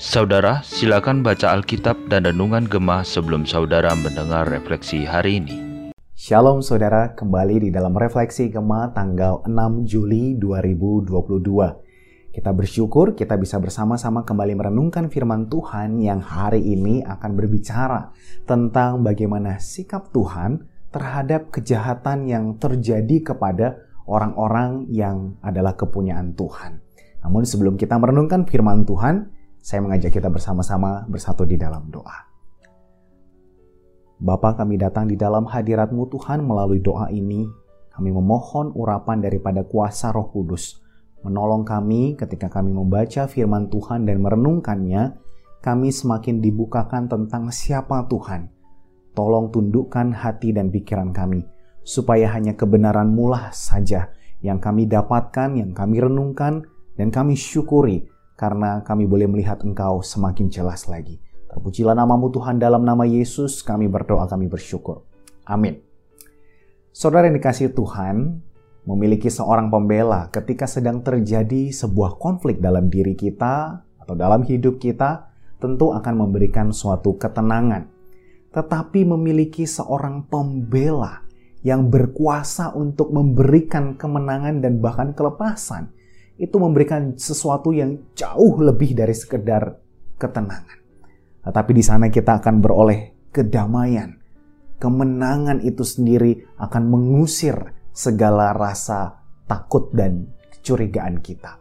Saudara, silakan baca Alkitab dan Renungan Gemah sebelum saudara mendengar refleksi hari ini. Shalom saudara, kembali di dalam Refleksi Gemah tanggal 6 Juli 2022. Kita bersyukur kita bisa bersama-sama kembali merenungkan firman Tuhan yang hari ini akan berbicara tentang bagaimana sikap Tuhan terhadap kejahatan yang terjadi kepada orang-orang yang adalah kepunyaan Tuhan. Namun sebelum kita merenungkan firman Tuhan, saya mengajak kita bersama-sama bersatu di dalam doa. Bapa kami datang di dalam hadiratmu Tuhan melalui doa ini. Kami memohon urapan daripada kuasa roh kudus. Menolong kami ketika kami membaca firman Tuhan dan merenungkannya, kami semakin dibukakan tentang siapa Tuhan. Tolong tundukkan hati dan pikiran kami, supaya hanya kebenaran mulah saja yang kami dapatkan, yang kami renungkan, dan kami syukuri karena kami boleh melihat Engkau semakin jelas lagi. Terpujilah namamu Tuhan dalam nama Yesus kami berdoa kami bersyukur. Amin. Saudara yang dikasih Tuhan, memiliki seorang pembela ketika sedang terjadi sebuah konflik dalam diri kita atau dalam hidup kita, tentu akan memberikan suatu ketenangan. Tetapi memiliki seorang pembela yang berkuasa untuk memberikan kemenangan dan bahkan kelepasan itu memberikan sesuatu yang jauh lebih dari sekedar ketenangan. Tetapi di sana kita akan beroleh kedamaian. Kemenangan itu sendiri akan mengusir segala rasa takut dan kecurigaan kita.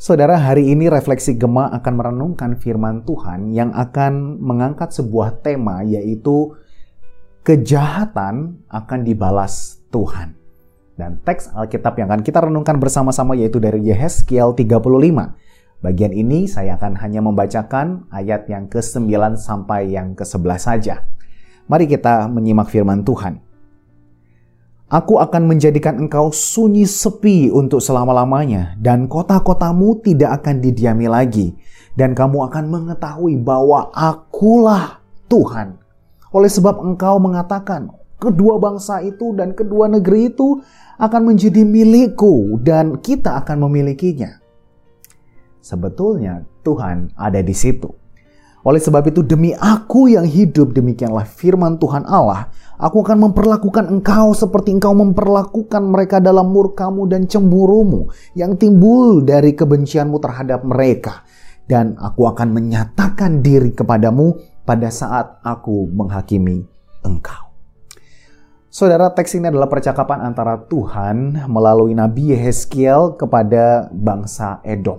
Saudara, hari ini refleksi Gema akan merenungkan firman Tuhan yang akan mengangkat sebuah tema yaitu kejahatan akan dibalas Tuhan. Dan teks Alkitab yang akan kita renungkan bersama-sama yaitu dari Yehezkiel 35. Bagian ini saya akan hanya membacakan ayat yang ke-9 sampai yang ke-11 saja. Mari kita menyimak firman Tuhan. Aku akan menjadikan engkau sunyi sepi untuk selama-lamanya, dan kota-kotamu tidak akan didiami lagi, dan kamu akan mengetahui bahwa akulah Tuhan. Oleh sebab engkau mengatakan, kedua bangsa itu dan kedua negeri itu akan menjadi milikku dan kita akan memilikinya. Sebetulnya Tuhan ada di situ. Oleh sebab itu demi aku yang hidup demikianlah firman Tuhan Allah, aku akan memperlakukan engkau seperti engkau memperlakukan mereka dalam murkamu dan cemburumu yang timbul dari kebencianmu terhadap mereka. Dan aku akan menyatakan diri kepadamu pada saat aku menghakimi engkau. Saudara, teks ini adalah percakapan antara Tuhan melalui Nabi Yehezkiel kepada bangsa Edom.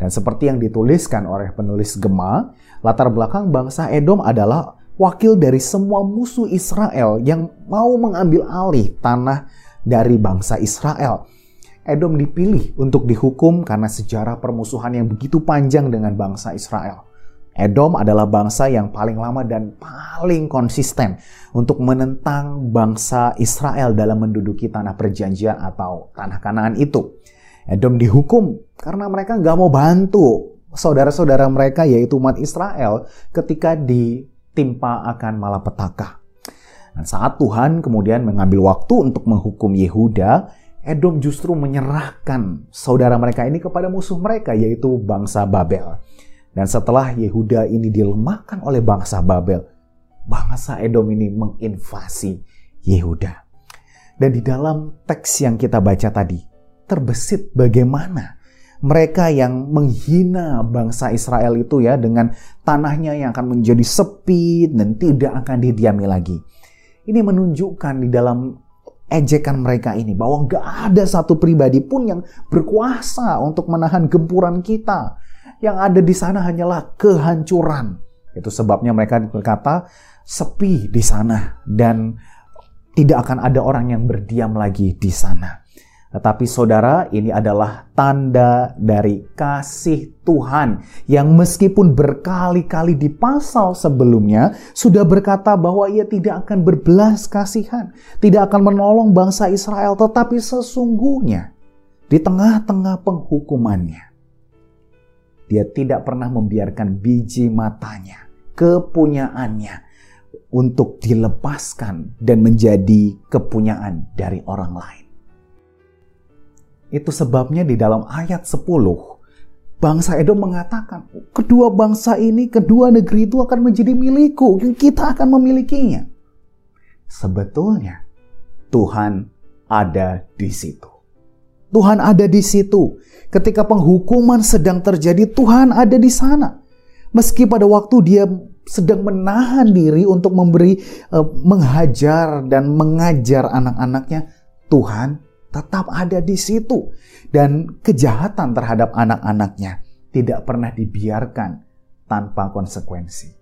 Dan seperti yang dituliskan oleh penulis Gema, latar belakang bangsa Edom adalah wakil dari semua musuh Israel yang mau mengambil alih tanah dari bangsa Israel. Edom dipilih untuk dihukum karena sejarah permusuhan yang begitu panjang dengan bangsa Israel. Edom adalah bangsa yang paling lama dan paling konsisten untuk menentang bangsa Israel dalam menduduki tanah perjanjian atau tanah kanaan itu. Edom dihukum karena mereka nggak mau bantu saudara-saudara mereka yaitu umat Israel ketika ditimpa akan malapetaka. Dan saat Tuhan kemudian mengambil waktu untuk menghukum Yehuda, Edom justru menyerahkan saudara mereka ini kepada musuh mereka yaitu bangsa Babel. Dan setelah Yehuda ini dilemahkan oleh bangsa Babel, bangsa Edom ini menginvasi Yehuda. Dan di dalam teks yang kita baca tadi, terbesit bagaimana mereka yang menghina bangsa Israel itu ya dengan tanahnya yang akan menjadi sepi dan tidak akan didiami lagi. Ini menunjukkan di dalam ejekan mereka ini bahwa gak ada satu pribadi pun yang berkuasa untuk menahan gempuran kita yang ada di sana hanyalah kehancuran. Itu sebabnya mereka berkata sepi di sana dan tidak akan ada orang yang berdiam lagi di sana. Tetapi saudara, ini adalah tanda dari kasih Tuhan yang meskipun berkali-kali di pasal sebelumnya sudah berkata bahwa ia tidak akan berbelas kasihan, tidak akan menolong bangsa Israel, tetapi sesungguhnya di tengah-tengah penghukumannya dia tidak pernah membiarkan biji matanya, kepunyaannya untuk dilepaskan dan menjadi kepunyaan dari orang lain. Itu sebabnya di dalam ayat 10 bangsa Edom mengatakan, kedua bangsa ini, kedua negeri itu akan menjadi milikku, kita akan memilikinya. Sebetulnya Tuhan ada di situ. Tuhan ada di situ. Ketika penghukuman sedang terjadi, Tuhan ada di sana. Meski pada waktu dia sedang menahan diri untuk memberi uh, menghajar dan mengajar anak-anaknya, Tuhan tetap ada di situ dan kejahatan terhadap anak-anaknya tidak pernah dibiarkan tanpa konsekuensi.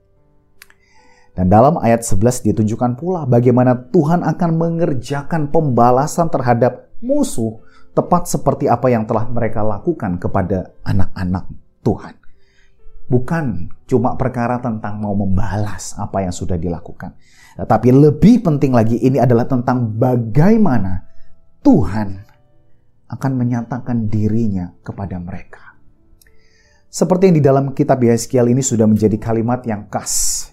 Dan dalam ayat 11 ditunjukkan pula bagaimana Tuhan akan mengerjakan pembalasan terhadap musuh tepat seperti apa yang telah mereka lakukan kepada anak-anak Tuhan. Bukan cuma perkara tentang mau membalas apa yang sudah dilakukan. Tapi lebih penting lagi ini adalah tentang bagaimana Tuhan akan menyatakan dirinya kepada mereka. Seperti yang di dalam kitab Yeskiel ini sudah menjadi kalimat yang khas,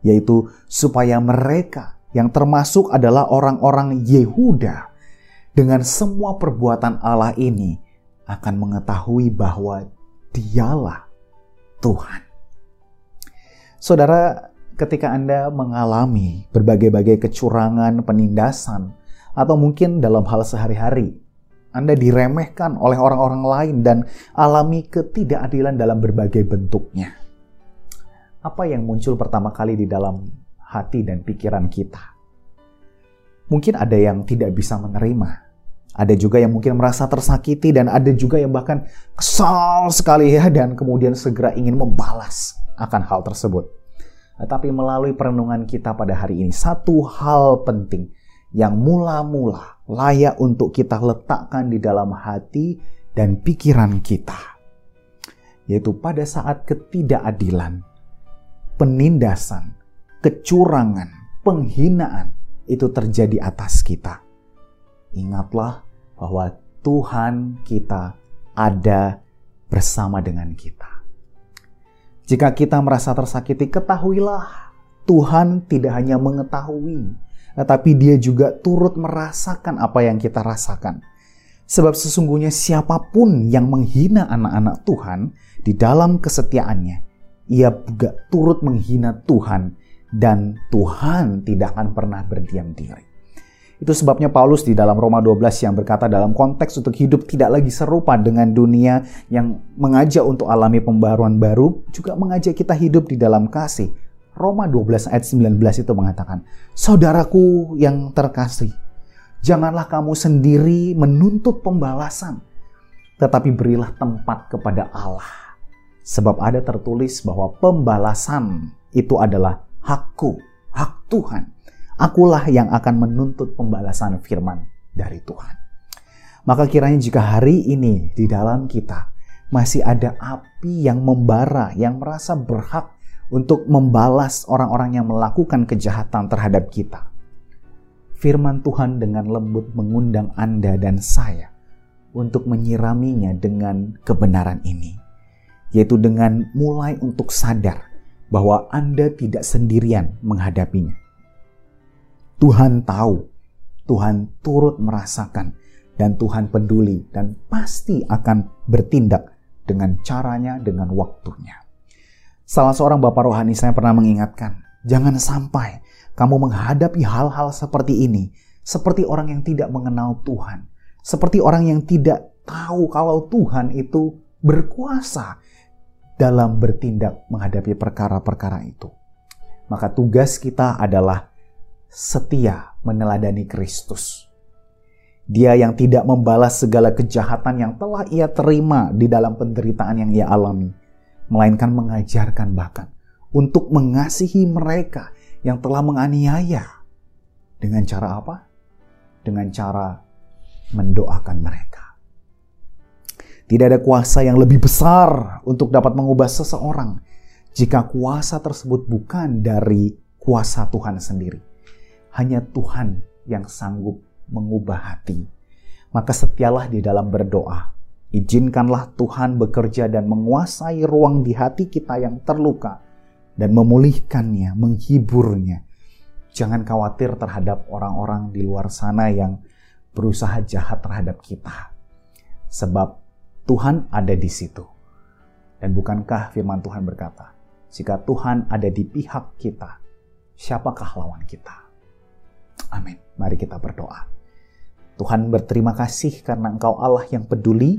yaitu supaya mereka yang termasuk adalah orang-orang Yehuda dengan semua perbuatan Allah ini akan mengetahui bahwa dialah Tuhan. Saudara, ketika Anda mengalami berbagai-bagai kecurangan, penindasan, atau mungkin dalam hal sehari-hari, Anda diremehkan oleh orang-orang lain dan alami ketidakadilan dalam berbagai bentuknya. Apa yang muncul pertama kali di dalam hati dan pikiran kita? Mungkin ada yang tidak bisa menerima, ada juga yang mungkin merasa tersakiti dan ada juga yang bahkan kesal sekali ya dan kemudian segera ingin membalas akan hal tersebut. Tapi melalui perenungan kita pada hari ini, satu hal penting yang mula-mula layak untuk kita letakkan di dalam hati dan pikiran kita. Yaitu pada saat ketidakadilan, penindasan, kecurangan, penghinaan itu terjadi atas kita. Ingatlah bahwa Tuhan kita ada bersama dengan kita. Jika kita merasa tersakiti, ketahuilah Tuhan tidak hanya mengetahui, tetapi Dia juga turut merasakan apa yang kita rasakan. Sebab sesungguhnya siapa pun yang menghina anak-anak Tuhan di dalam kesetiaannya, ia juga turut menghina Tuhan dan Tuhan tidak akan pernah berdiam diri. Itu sebabnya Paulus di dalam Roma 12 yang berkata dalam konteks untuk hidup tidak lagi serupa dengan dunia yang mengajak untuk alami pembaruan baru, juga mengajak kita hidup di dalam kasih. Roma 12 ayat 19 itu mengatakan, Saudaraku yang terkasih, janganlah kamu sendiri menuntut pembalasan, tetapi berilah tempat kepada Allah. Sebab ada tertulis bahwa pembalasan itu adalah hakku, hak Tuhan akulah yang akan menuntut pembalasan firman dari Tuhan. Maka kiranya jika hari ini di dalam kita masih ada api yang membara, yang merasa berhak untuk membalas orang-orang yang melakukan kejahatan terhadap kita. Firman Tuhan dengan lembut mengundang Anda dan saya untuk menyiraminya dengan kebenaran ini, yaitu dengan mulai untuk sadar bahwa Anda tidak sendirian menghadapinya Tuhan tahu, Tuhan turut merasakan, dan Tuhan peduli dan pasti akan bertindak dengan caranya, dengan waktunya. Salah seorang bapak rohani saya pernah mengingatkan, jangan sampai kamu menghadapi hal-hal seperti ini, seperti orang yang tidak mengenal Tuhan, seperti orang yang tidak tahu kalau Tuhan itu berkuasa dalam bertindak menghadapi perkara-perkara itu. Maka tugas kita adalah setia meneladani Kristus. Dia yang tidak membalas segala kejahatan yang telah ia terima di dalam penderitaan yang ia alami, melainkan mengajarkan bahkan untuk mengasihi mereka yang telah menganiaya. Dengan cara apa? Dengan cara mendoakan mereka. Tidak ada kuasa yang lebih besar untuk dapat mengubah seseorang jika kuasa tersebut bukan dari kuasa Tuhan sendiri hanya Tuhan yang sanggup mengubah hati. Maka setialah di dalam berdoa. Izinkanlah Tuhan bekerja dan menguasai ruang di hati kita yang terluka dan memulihkannya, menghiburnya. Jangan khawatir terhadap orang-orang di luar sana yang berusaha jahat terhadap kita. sebab Tuhan ada di situ. Dan bukankah firman Tuhan berkata, jika Tuhan ada di pihak kita, siapakah lawan kita? Amin. Mari kita berdoa. Tuhan berterima kasih karena Engkau Allah yang peduli,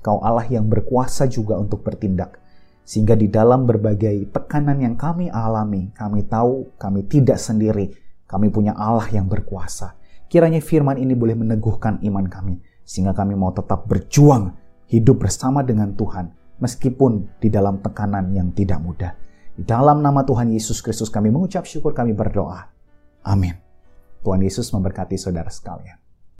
Engkau Allah yang berkuasa juga untuk bertindak. Sehingga di dalam berbagai tekanan yang kami alami, kami tahu kami tidak sendiri, kami punya Allah yang berkuasa. Kiranya firman ini boleh meneguhkan iman kami, sehingga kami mau tetap berjuang hidup bersama dengan Tuhan, meskipun di dalam tekanan yang tidak mudah. Di dalam nama Tuhan Yesus Kristus kami mengucap syukur kami berdoa. Amin. Tuhan Yesus memberkati saudara sekalian.